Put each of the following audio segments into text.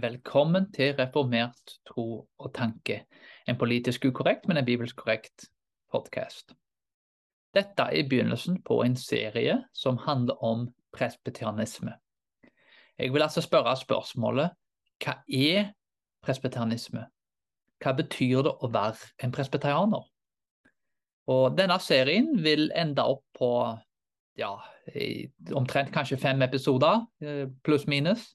Velkommen til Reformert tro og tanke, en politisk ukorrekt, men en bibelsk korrekt podkast. Dette er begynnelsen på en serie som handler om presbyterianisme. Jeg vil altså spørre spørsmålet hva er presbyterianisme? Hva betyr det å være en presbyterianer? Og denne serien vil ende opp på ja, omtrent kanskje fem episoder, eh, pluss minus.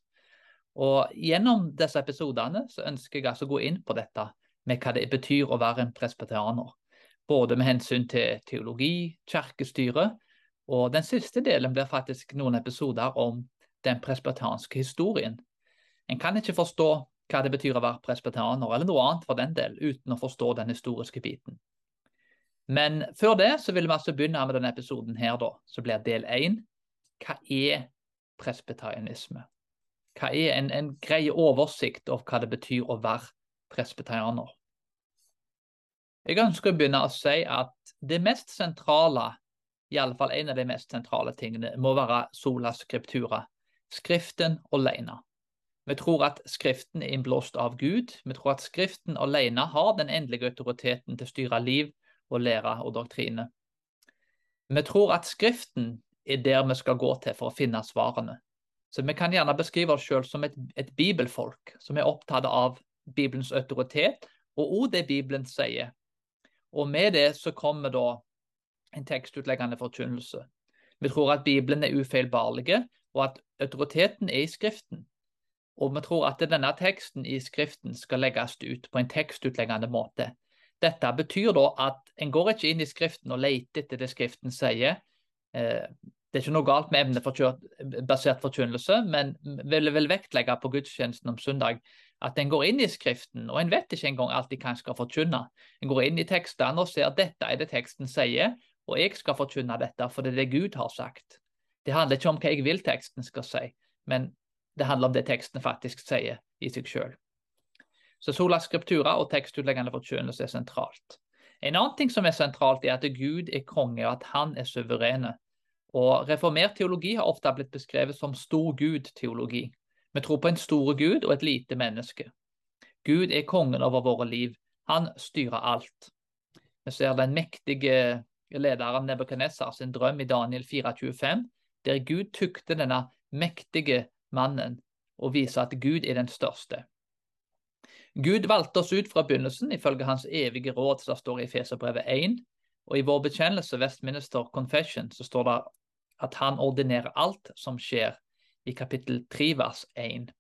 Og Gjennom disse episodene så ønsker jeg altså å gå inn på dette med hva det betyr å være en presbyterianer. Både med hensyn til teologi, kirkestyre, og den siste delen blir faktisk noen episoder om den presbyterianske historien. En kan ikke forstå hva det betyr å være presbyterianer, eller noe annet for den del, uten å forstå den historiske biten. Men før det så vil vi altså begynne med denne episoden her, da, så blir del én. Hva er presbyterianisme? Hva er en, en grei oversikt over hva det betyr å være presbyterianer. Jeg ønsker å begynne å si at det mest sentrale, i alle fall en av de mest sentrale tingene, må være sola scriptura, Skriften alene. Vi tror at Skriften er innblåst av Gud. Vi tror at Skriften alene har den endelige autoriteten til å styre liv og lære og doktrine. Vi tror at Skriften er der vi skal gå til for å finne svarene. Så vi kan gjerne beskrive oss selv som et, et, bibelfolk som er opptatt av Bibelens autoritet og òg det Bibelen sier. Og med det så kommer da en tekstutleggende forkynnelse. Vi tror at Bibelen er ufeilbarlig, og at autoriteten er i Skriften. Og vi tror at denne teksten i Skriften skal legges ut på en tekstutleggende måte. Dette betyr da at en går ikke inn i Skriften og leter etter det Skriften sier. Eh, det er ikke noe galt med emnebasert forkynnelse, men vil vil vektlegge på gudstjenesten om søndag at en går inn i Skriften, og en vet ikke engang alltid hva en skal forkynne. En går inn i tekstene og ser at dette er det teksten sier, og jeg skal forkynne dette, for det er det Gud har sagt. Det handler ikke om hva jeg vil teksten skal si, men det handler om det teksten faktisk sier i seg sjøl. Så sola skriptura og tekstutleggende forkynnelse er sentralt. En annen ting som er sentralt, er at Gud er konge, og at han er suverene. Og Reformert teologi har ofte blitt beskrevet som stor Gud-teologi. Vi tror på en store Gud og et lite menneske. Gud er kongen over våre liv. Han styrer alt. Vi ser den mektige lederen Nebukadnessar sin drøm i Daniel 4,25, der Gud tukter denne mektige mannen og viser at Gud er den største. Gud valgte oss ut fra begynnelsen ifølge hans evige råd, som står i Feserbrevet 1. Og i vår bekjennelse, Westminster Confession, så står det at han ordinerer alt som skjer, i kapittel 3 vers 1.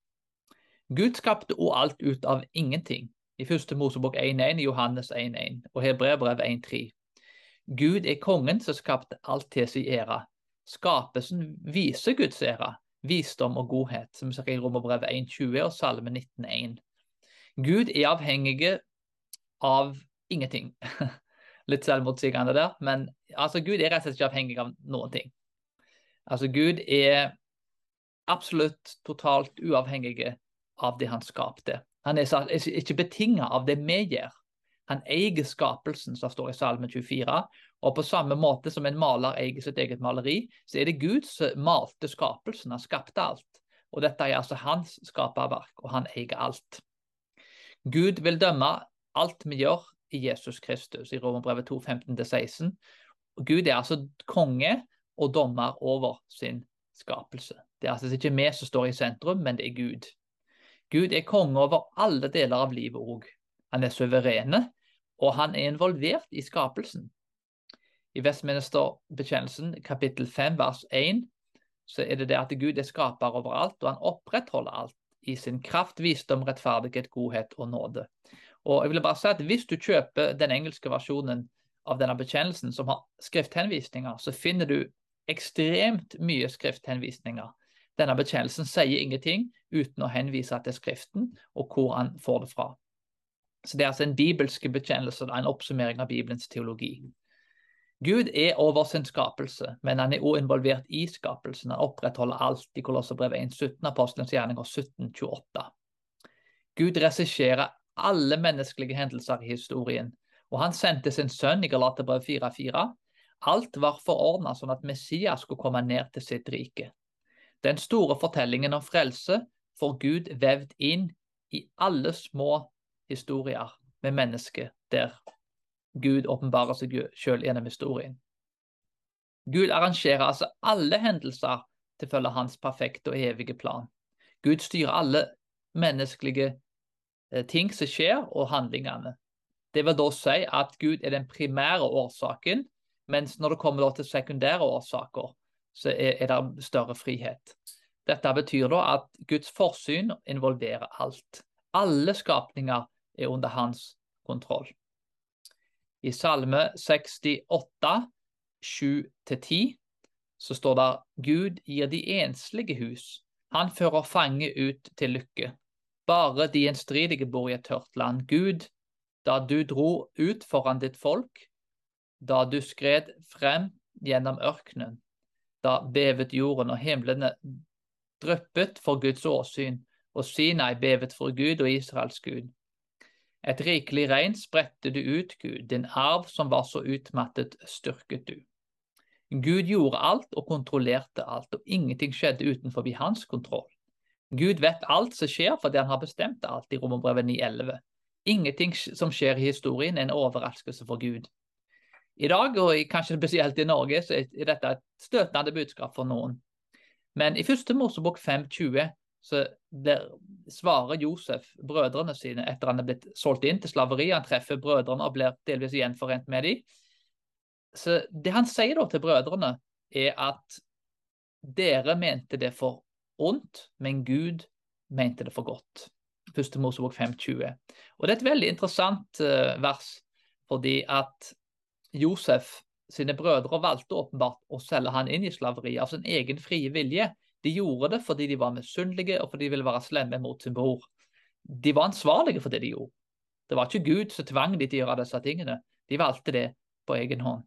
Gud skapte òg alt ut av ingenting, i første Mosebok 1.1, Johannes 1.1 og Hebreerbrev 1.3. Gud er kongen som skapte alt til sin ære. Skapelsen viser Guds ære, visdom og godhet, som vi ser i Romerbrevet 1.20 og Salme 19.1. Gud er avhengig av ingenting. Litt selvmotsigende der, men altså, Gud er rett og slett ikke avhengig av noen ting. Altså, Gud er absolutt totalt uavhengig av det han skapte. Han er ikke betinget av det vi gjør. Han eier skapelsen, som står i Salme 24. Og på samme måte som en maler eier sitt eget maleri, så er det Gud som malte skapelsen. Han skapte alt. Og dette er altså hans skaperverk, og han eier alt. Gud vil dømme alt vi gjør i Jesus Kristus, i Romerbrevet 2, 15-16. Gud er altså konge og dommer over sin skapelse. Det er altså ikke vi som står i sentrum, men det er Gud. Gud er konge over alle deler av livet òg. Han er suverene, og han er involvert i skapelsen. I Vestministerbekjennelsen kapittel 5 vers 1 så er det det at Gud er skaper overalt, og han opprettholder alt i sin kraft, visdom, rettferdighet, godhet og nåde. Og jeg vil bare si at Hvis du kjøper den engelske versjonen av denne bekjennelsen, som har skrifthenvisninger, så finner du ekstremt mye skrifthenvisninger. Denne bekjennelsen sier ingenting uten å henvise til Skriften og hvor han får det fra. Så Det er altså en bibelsk bekjennelse, en oppsummering av Bibelens teologi. Gud er over sin skapelse, men han er også involvert i skapelsen. Han opprettholder alt i Kolosserbrevet 1.17, Apostelens gjerninger 1728. Gud regisserer alle menneskelige hendelser i historien, og han sendte sin sønn i Galaterbrev 4.4 Alt var forordna sånn at Messias skulle komme ned til sitt rike. Den store fortellingen om frelse får Gud vevd inn i alle små historier med mennesker der Gud åpenbarer seg sjøl gjennom historien. Gud arrangerer altså alle hendelser til følge hans perfekte og evige plan. Gud styrer alle menneskelige eh, ting som skjer, og handlingene. Det vil da si at Gud er den primære årsaken, mens når det kommer til sekundære årsaker, så er, er det større frihet. Dette betyr da at Guds forsyn involverer alt. Alle skapninger er under hans kontroll. I Salme 68, 7-10, så står det Gud gir de enslige hus. Han fører fange ut til lykke. Bare de gjenstridige bor i et tørt land. Gud, da du dro ut foran ditt folk, da du skred frem gjennom ørkenen, da bevet jorden og himlene dryppet for Guds åsyn, og Sinai bevet for Gud og Israels Gud. Et rikelig regn spredte du ut, Gud, din arv som var så utmattet, styrket du. Gud gjorde alt og kontrollerte alt, og ingenting skjedde utenfor hans kontroll. Gud vet alt som skjer fordi han har bestemt alt i Romerbrevet 9,11. Ingenting som skjer i historien er en overraskelse for Gud. I dag, og kanskje spesielt i Norge, så er dette et støtende budskap for noen. Men i første Mosebok 5,20 så svarer Josef brødrene sine etter han er blitt solgt inn til slaveri. Han treffer brødrene og blir delvis gjenforent med dem. Så det han sier da til brødrene, er at dere mente det for ondt, men Gud mente det for godt. Første Mosebok 5,20. Og det er et veldig interessant uh, vers, fordi at Josef sine brødre valgte åpenbart å selge han inn i slaveri av sin egen frie vilje. De gjorde det fordi de var misunnelige og fordi de ville være slemme mot sin bror. De var ansvarlige for det de gjorde. Det var ikke Gud som tvang de til å gjøre disse tingene. De valgte det på egen hånd.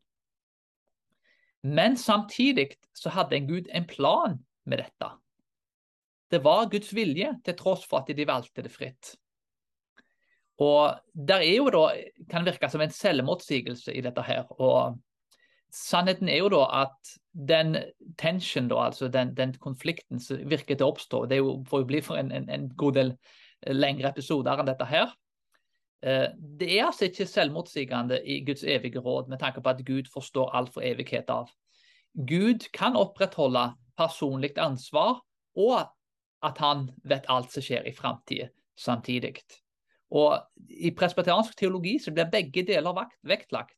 Men samtidig så hadde en Gud en plan med dette. Det var Guds vilje, til tross for at de valgte det fritt. Og der er jo da, kan virke som en selvmotsigelse i dette her. Og Sannheten er jo da at den tension, da, altså den, den konflikten som virker til å oppstå, det jo, får jo bli for en, en, en, god del lengre episoder enn dette her. Eh, det er altså ikke selvmotsigende i Guds evige råd med tanke på at Gud forstår alt for evighet av. Gud kan opprettholde personlig ansvar, og at han vet alt som skjer i framtida samtidig. Og I presbeteriansk teologi så blir begge deler vektlagt.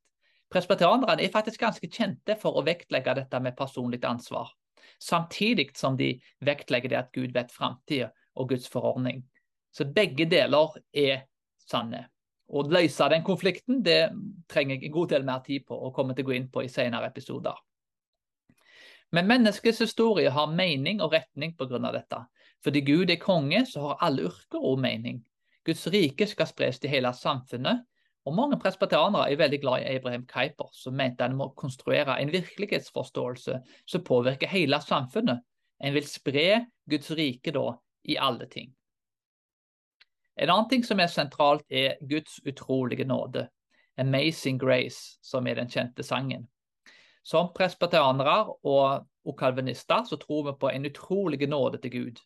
Presbyterianerne er faktisk ganske kjente for å vektlegge dette med personlig ansvar, samtidig som de vektlegger det at Gud vet framtida og Guds forordning. Så begge deler er sanne. Å løse den konflikten det trenger jeg en god del mer tid på og kommer til å gå inn på i senere episoder. Men menneskets historie har mening og retning pga. dette. Fordi Gud er konge, så har alle yrker og mening. Guds rike skal spres til hele samfunnet, og Mange presbeteranere er veldig glad i Abraham Kuyper, som mente han må konstruere en virkelighetsforståelse som påvirker hele samfunnet. En vil spre Guds rike da i alle ting. En annen ting som er sentralt, er Guds utrolige nåde. 'Amazing Grace', som er den kjente sangen. Som presbeteranere og, og kalvinister så tror vi på en utrolig nåde til Gud.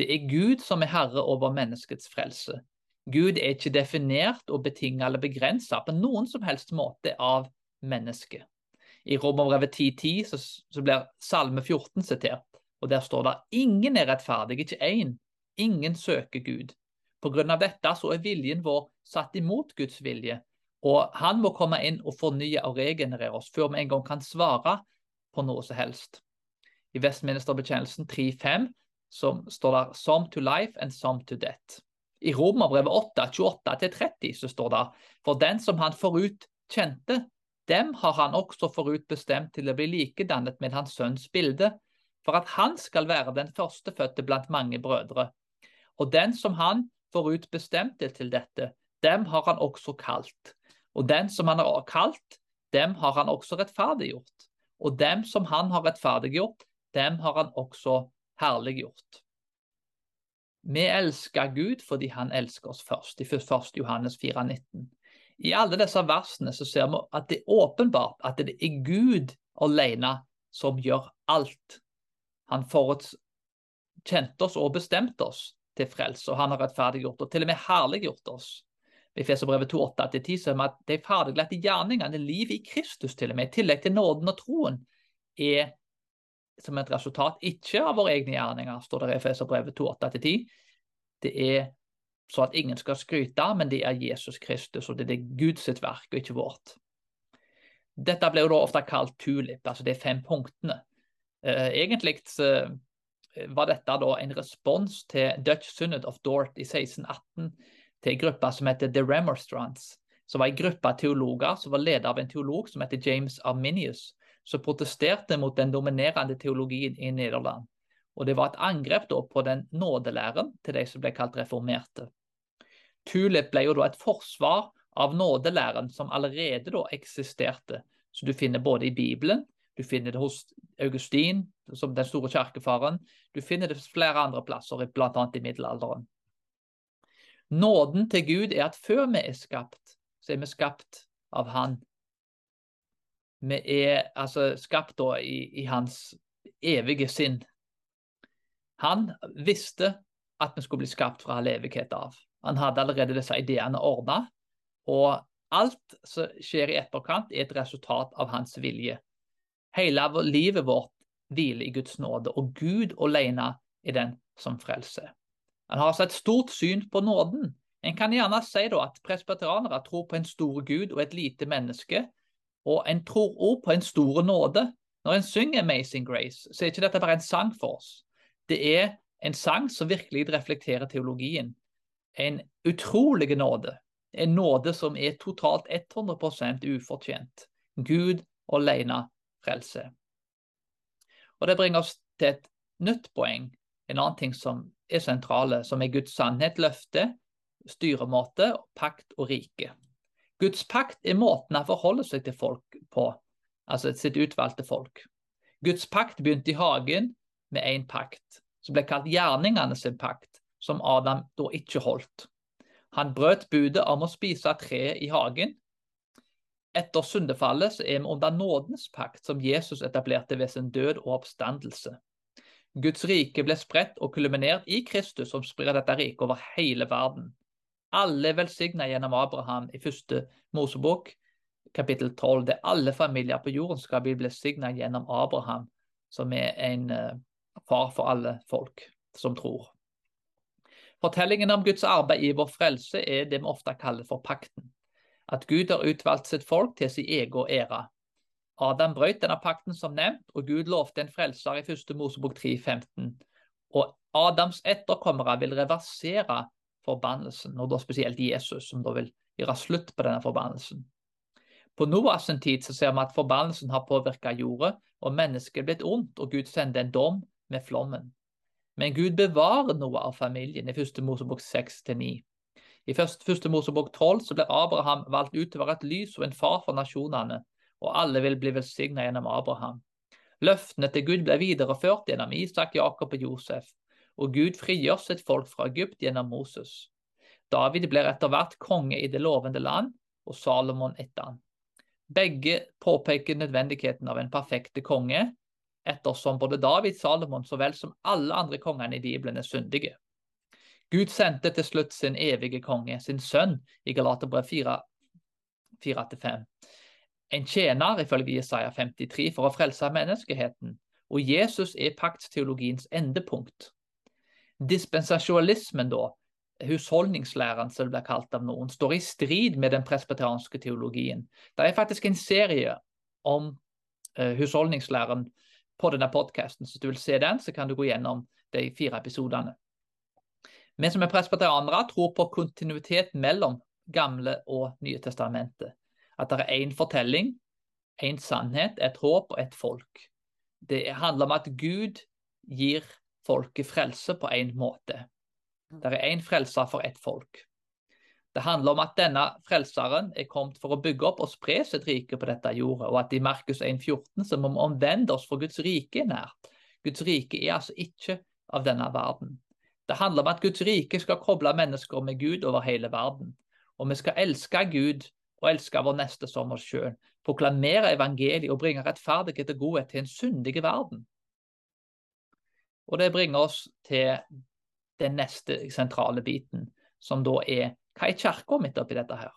Det er Gud som er herre over menneskets frelse. Gud er ikke definert og betinget eller begrenset på noen som helst måte av mennesket. I Romerbrevet 10.10 så, så blir Salme 14 sitert, og der står det ingen er rettferdig, ikke én. Ingen søker Gud. På grunn av dette så er viljen vår satt imot Guds vilje, og han må komme inn og fornye og regenerere oss før vi en gang kan svare på noe som helst. I Vestministerbetjenelsen 3.5 står der 'some to life and some to death'. I Romerbrevet 8, 28-30 så står det For den som han forut kjente, dem har han også forut bestemt til å bli likedannet med hans sønns bilde, for at han skal være den førstefødte blant mange brødre. Og den som han forut bestemte til dette, dem har han også kalt. Og den som han har kalt, dem har han også rettferdiggjort. Og dem som han har rettferdiggjort, dem har han også herliggjort. Vi elsker Gud fordi han elsker oss først, i 1. Johannes 4,19. I alle disse versene så ser vi at det er åpenbart at det er Gud alene som gjør alt. Han forutskjente oss og bestemte oss til frelse, og han har rettferdiggjort og til og med herliggjort oss. I Feserbrevet 2,8-10 ser vi at de ferdiglagte gjerningene, livet i Kristus til og med, i tillegg til nåden og troen, er som et resultat ikke av våre egne gjerninger, står det i Feserbrevet 2,8-10. Det er så at ingen skal skryte, men det er Jesus Kristus, og det er Guds verk, og ikke vårt. Dette ble jo da ofte kalt tulip, altså de fem punktene. Eh, egentlig eh, var dette da en respons til Dutch Synod of Dort i 1618 til en gruppe som heter The Remonstrants, som var en gruppe teologer som var ledet av en teolog som heter James Arminius, som protesterte mot den dominerende teologien i Nederland. Og Det var et angrep da på den nådelæren til de som ble kalt reformerte. Tulip ble jo da et forsvar av nådelæren som allerede da eksisterte, som du finner både i Bibelen, du finner det hos Augustin, som den store kirkefaren, du finner det flere andre plasser, bl.a. i middelalderen. Nåden til Gud er at før vi er skapt, så er vi skapt av Han. Vi er altså skapt da i, i Hans evige sinn. Han visste at vi skulle bli skapt fra all evighet av. Han hadde allerede disse ideene ordna. Og alt som skjer i etterkant, er et resultat av hans vilje. Hele livet vårt hviler i Guds nåde, og Gud alene er den som frelser. Han har altså et stort syn på nåden. En kan gjerne si at presbyteranere tror på en stor Gud og et lite menneske, og en tror òg på en store nåde. Når en synger 'Amazing Grace', så er ikke dette bare en sang for oss. Det er en sang som virkelig reflekterer teologien. En utrolig nåde. En nåde som er totalt 100% ufortjent. Gud alene frelse. Og Det bringer oss til et nytt poeng, en annen ting som er sentrale, som er Guds sannhet, løfte, styremåte, pakt og rike. Guds pakt er måten han forholder seg til folk på, altså sitt utvalgte folk. Guds pakt begynte i hagen med én pakt, som ble kalt gjerningene sin pakt, som Adam da ikke holdt. Han brøt budet om å spise treet i hagen. Etter syndefallet så er vi under nådens pakt, som Jesus etablerte ved sin død og oppstandelse. Guds rike ble spredt og kulminert i Kristus, som sprer dette riket over hele verden. Alle er velsigna gjennom Abraham i første Mosebok, kapittel 12, der alle familier på jorden skal bli velsigna gjennom Abraham, som er en uh, far for alle folk som tror. Fortellingen om Guds arbeid i vår frelse er det vi ofte kaller for pakten. At Gud har utvalgt sitt folk til sin egen ære. Adam brøt denne pakten som nevnt, og Gud lovte en frelser i 1. Mosebok 3,15. Og Adams etterkommere vil reversere forbannelsen, og da spesielt Jesus, som da vil gjøre slutt på denne forbannelsen. På Noahs tid så ser vi at forbannelsen har påvirka jorda, og mennesket er blitt ondt, og Gud sender en dom med flommen. Men Gud bevarer Noah av familien i 1. Mosebok 6-9. I 1. Mosebok 12 så ble Abraham valgt ut til å være et lys og en far for nasjonene, og alle vil bli velsigna gjennom Abraham. Løftene til Gud ble videreført gjennom Isak, Jakob og Josef, og Gud frigjør sitt folk fra Egypt gjennom Moses. David blir etter hvert konge i det lovende land, og Salomon etter han. Begge påpeker nødvendigheten av en perfekte konge, ettersom både David, Salomon så vel som alle andre kongene i Bibelen er syndige. Gud sendte til slutt sin evige konge, sin sønn, i Galaterbrev 4-5 en tjener, ifølge Jesaja 53, for å frelse menneskeheten. Og Jesus er paktsteologiens endepunkt. Dispensasjonalismen, da, husholdningslæren som det blir kalt av noen, står i strid med den presbeteranske teologien. Det er faktisk en serie om uh, husholdningslæren på denne podkasten. Så hvis du vil se den, så kan du gå gjennom de fire episodene. Vi som er presbeteranere, tror på kontinuitet mellom Gamle og Nye testamentet. At det er én fortelling, én sannhet, et håp og et folk. Det handler om at Gud gir folket frelse på én måte. Det er én frelser for ett folk. Det handler om at denne frelseren er kommet for å bygge opp og spre sitt rike på dette jordet, og at i Markus 1,14 så må vi omvende oss for Guds rike er nært. Guds rike er altså ikke av denne verden. Det handler om at Guds rike skal koble mennesker med Gud over hele verden. Og vi skal elske Gud og elske vår neste som oss sjøl. Proklamere evangeliet og bringe rettferdighet og godhet til en syndig verden. Og det bringer oss til den neste sentrale biten, som da er hva er kirka midt oppi dette her?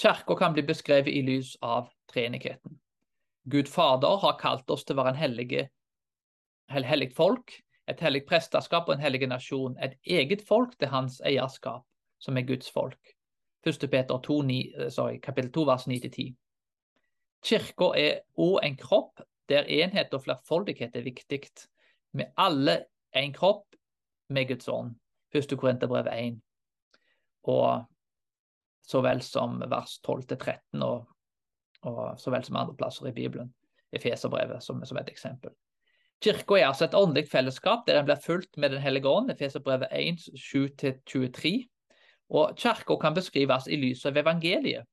Kirka kan bli beskrevet i lys av treenigheten. Gud Fader har kalt oss til å være en hellige, hellig folk, et hellig presteskap og en hellig nasjon. Et eget folk til hans eierskap, som er Guds folk. 1. Peter 2, 9, sorry, kapittel 2, vers 9-10. Kirka er òg en kropp der enhet og flerfoldighet er viktig. Vi alle en kropp med Guds ånd. 1. Korinterbrev 1. Og så vel som vers 12-13 og, og så vel som andre plasser i Bibelen. Efeserbrevet som, som et eksempel. Kirka er altså et åndelig fellesskap der en blir fulgt med Den hellige ånd, Efeserbrevet 1, 7-23. Og Kirka kan beskrives i lys av evangeliet.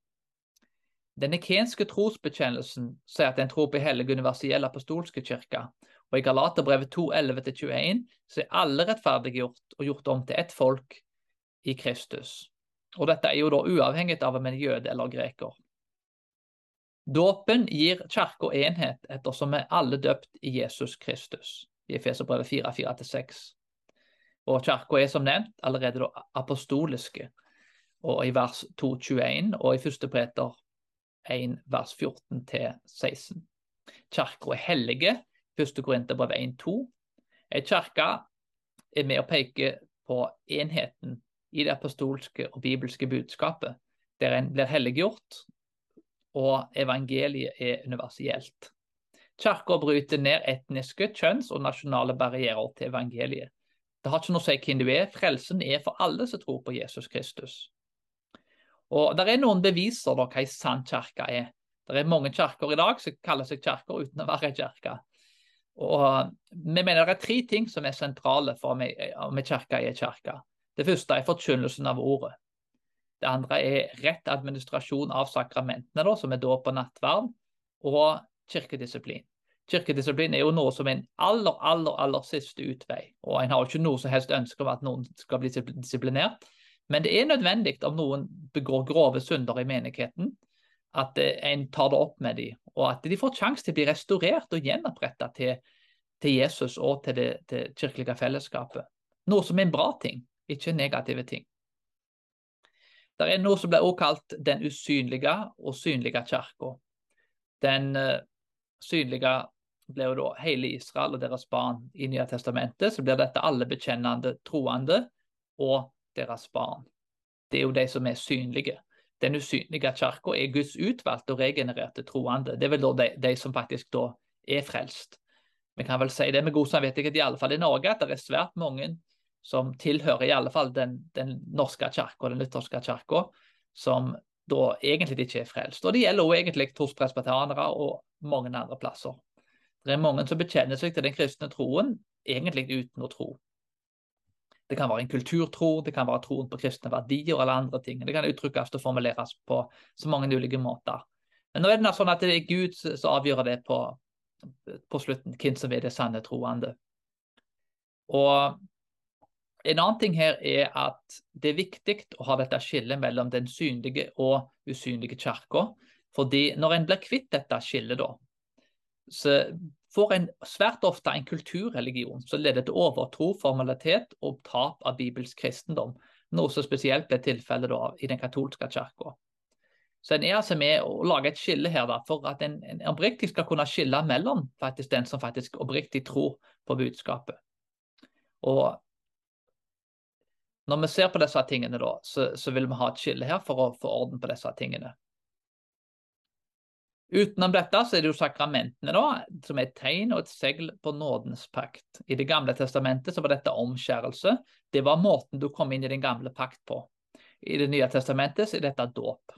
Den nikenske trosbekjennelsen sier at en tror på hellige universelle apostolske kirke. Og i Galaterbrevet 2, 11-21 så er alle rettferdiggjort og gjort om til ett folk i Kristus. Og dette er jo da uavhengig av om en jøde eller greker. Dåpen gir kirka enhet ettersom vi er alle døpt i Jesus Kristus, i Efeserbrevet 4, 4-6. Og kirka er som nevnt allerede da apostoliske, og i vers 2.21 og i 1. Peter 1, vers 14-16. Kirka er hellige, 1. Korinterbrev 1.2. Ei kirke er med å peke på enheten i det apostolske og bibelske budskapet, der en blir helliggjort og evangeliet er universelt. Kirka bryter ned etniske, kjønns- og nasjonale barrierer til evangeliet. Det har ikke noe å si hvem du er, frelsen er for alle som tror på Jesus Kristus. Og Det er noen beviser på hva en sann kirke er. Det er mange kirker i dag som kaller seg kirker uten å være kirke. Og Vi mener det er tre ting som er sentrale for om en kirke er kirke. Det første er forkynnelsen av ordet. Det andre er rett administrasjon av sakramentene, da, som er dåp og nattverd, og kirkedisiplin. Kirkedisiplin er jo noe som er en aller, aller, aller siste utvei. Og en har jo ikke noe som helst ønske om at noen skal bli disiplinert. Men det er nødvendig om noen begår grove synder i menigheten, at eh, en tar det opp med dem, og at de får sjanse til å bli restaurert og gjenoppretta til, til, Jesus og til det til kirkelige fellesskapet. Noe som er en bra ting, ikke en negative ting. Det er noe som blir også kalt den usynlige og synlige kirka. Den uh, synlige blir jo da hele Israel og deres barn i Nye testamentet. Så blir dette alle bekjennende troende og deres barn. Det er jo de som er synlige. Den usynlige kirka er Guds utvalgte og regenererte troende. Det er vel da de, de, som faktisk da er frelst. Vi kan vel si det med god samvittighet, i alle fall i Norge, at det er svært mange som tilhører i alle fall den, den norske kirka, den lutherske kirka, som da egentlig ikke er frelst. Og Det gjelder også egentlig hos presbeteranere og mange andre plasser. Det er mange som bekjenner seg til den kristne troen egentlig uten å tro. Det kan være en kulturtro, det kan være troen på kristne verdier eller andre ting. Det kan uttrykkes og formuleres på så mange ulike måter. Men nå er det sånn at det er Gud som avgjør det på, på slutten, hvem som er det sanne troende. Og en annen ting her er at det er viktig å ha dette skillet mellom den synlige og usynlige kirka. Fordi når en blir kvitt dette skillet, da, så får en svært ofte en kulturreligion som leder til overtro, formalitet og tap av bibelsk kristendom. Noe som spesielt ble tilfellet i den katolske kirka. Så en er altså med å lage et skille her da, for at en, en oppriktig skal kunne skille mellom faktisk den som faktisk oppriktig tror på budskapet. Og når vi ser på disse tingene, da, så, så vil vi ha et skille her for å få orden på disse tingene. Utenom dette så er det jo sakramentene, da, som er et tegn og et segl på nådens pakt. I Det gamle testamentet så var dette omskjærelse. Det var måten du kom inn i den gamle pakt på. I Det nye testamentet så er dette dåp.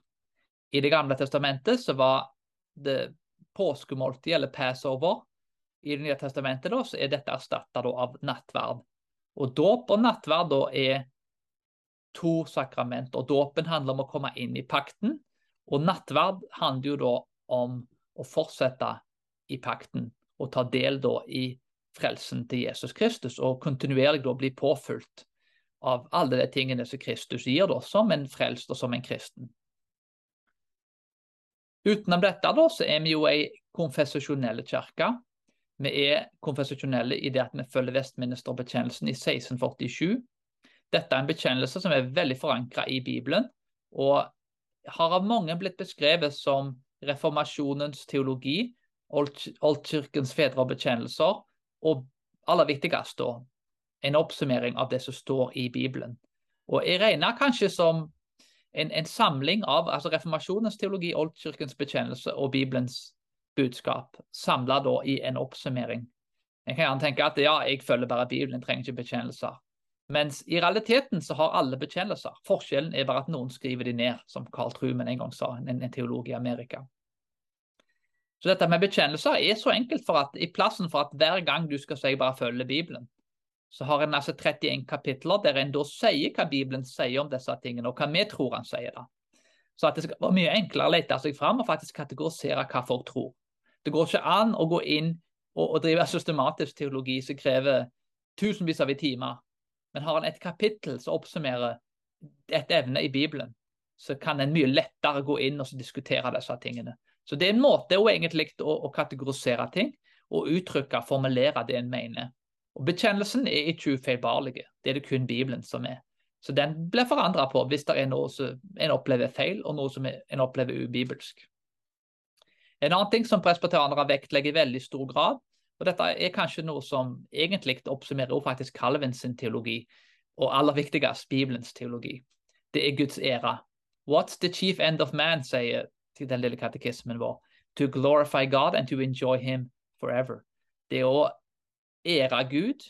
I Det gamle testamentet så var det påskemåltid, eller passover. I Det nye testamentet da, så er dette erstatta av nattverd. Og dåp og nattverd da er to sakrament. Og Dåpen handler om å komme inn i pakten, og nattverd handler jo da om å fortsette i pakten og ta del da i frelsen til Jesus Kristus, og kontinuerlig da bli påfylt av alle de tingene som Kristus gir da, som en frelst og som en kristen. Utenom dette da, så er vi jo ei konfesjonell kirke. Vi er konfesjonelle i det at vi følger Vestministerbetjenelsen i 1647. Dette er en bekjennelse som er veldig forankra i Bibelen, og har av mange blitt beskrevet som reformasjonens teologi, oldkirkens fedre og bekjennelser, og aller viktigst da, en oppsummering av det som står i Bibelen. Og jeg regner kanskje som en, en samling av altså reformasjonens teologi, oldkirkens bekjennelse og Bibelens budskap, samla i en oppsummering. Jeg kan gjerne tenke at ja, jeg følger bare Bibelen, trenger ikke bekjennelser. Mens i realiteten så har alle bekjennelser. Forskjellen er bare at noen skriver de ned, som Carl Truman en gang sa, en, en teolog i Amerika. Så dette med bekjennelser er så enkelt for at i plassen for at hver gang du skal si bare følge Bibelen, så har en altså 31 kapitler der en da sier hva Bibelen sier om disse tingene, og hva vi tror han sier da. Så at det skal være mye enklere å lete seg fram og faktisk kategorisere hva folk tror. Det går ikke an å gå inn og, og drive systematisk teologi som krever tusenvis av timer. Men har en et kapittel som oppsummerer et evne i Bibelen, så kan en mye lettere gå inn og diskutere disse tingene. Så det er en måte å egentlig å, å kategorisere ting og uttrykke, formulere det en mener. Og Bekjennelsen er ikke ufeilbarlig, det er det kun Bibelen som er. Så den blir forandra på hvis det er noe som en opplever feil, og noe som en opplever ubibelsk. En annen ting som presbyterianere vektlegger i veldig stor grad, og dette er kanskje noe som egentlig oppsummerer faktisk Calvin sin teologi, og aller viktigst Bibelens teologi. Det er Guds ære. What's the chief end of man, sier til den lille katekismen vår. To glorify God and to enjoy him forever. Det å ære Gud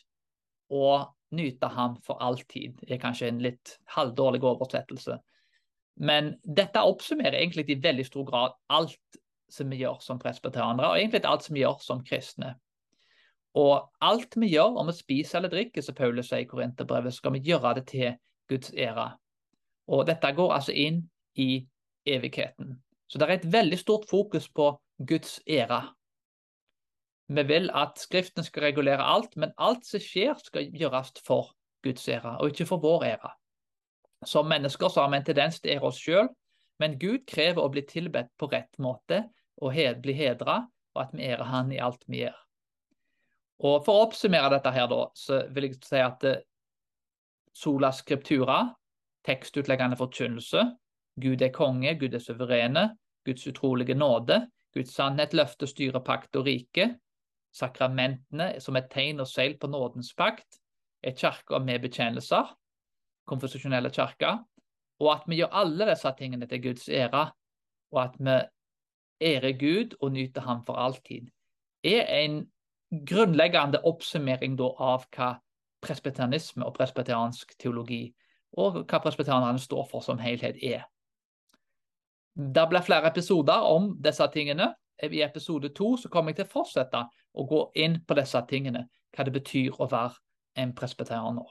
og nyte ham for alltid er kanskje en litt halvdårlig oversettelse. Men dette oppsummerer egentlig i veldig stor grad alt som vi gjør som presbyterianere, og egentlig alt som vi gjør som kristne. Og alt vi gjør, om vi spiser eller drikker, som Paulus sier i Korinterbrevet, skal vi gjøre det til Guds ære. Og dette går altså inn i evigheten. Så det er et veldig stort fokus på Guds ære. Vi vil at Skriften skal regulere alt, men alt som skjer, skal gjøres for Guds ære, og ikke for vår ære. Som mennesker så har vi en tendens til å ære oss sjøl, men Gud krever å bli tilbedt på rett måte og bli hedra, og at vi ærer Han i alt vi gjør. Og For å oppsummere dette her da, så vil jeg si at eh, sola skriptura, tekstutleggende forkynnelse, Gud er konge, Gud er suverene, Guds utrolige nåde, Guds sannhet, løfte, styre, pakt og rike, sakramentene som et tegn og seil på nådens pakt, er kirka med betjenelser, konfesjonelle kirker, og at vi gjør alle disse tingene til Guds ære, og at vi ærer Gud og nyter Ham for alltid, er en grunnleggende oppsummering av hva presbyterianisme og presbyteriansk teologi og hva presbyterianerne står for som helhet er. Det blir flere episoder om disse tingene. I episode to kommer jeg til å fortsette å gå inn på disse tingene, hva det betyr å være en presbyterianer.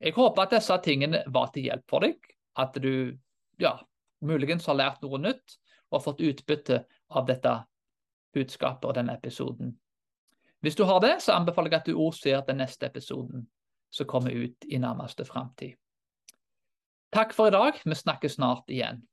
Jeg håper at disse tingene var til hjelp for deg, at du ja, muligens har lært noe nytt og fått utbytte av dette budskapet og denne episoden. Hvis du har det, så anbefaler jeg at du også ser den neste episoden som kommer ut i nærmeste framtid. Takk for i dag. Vi snakkes snart igjen.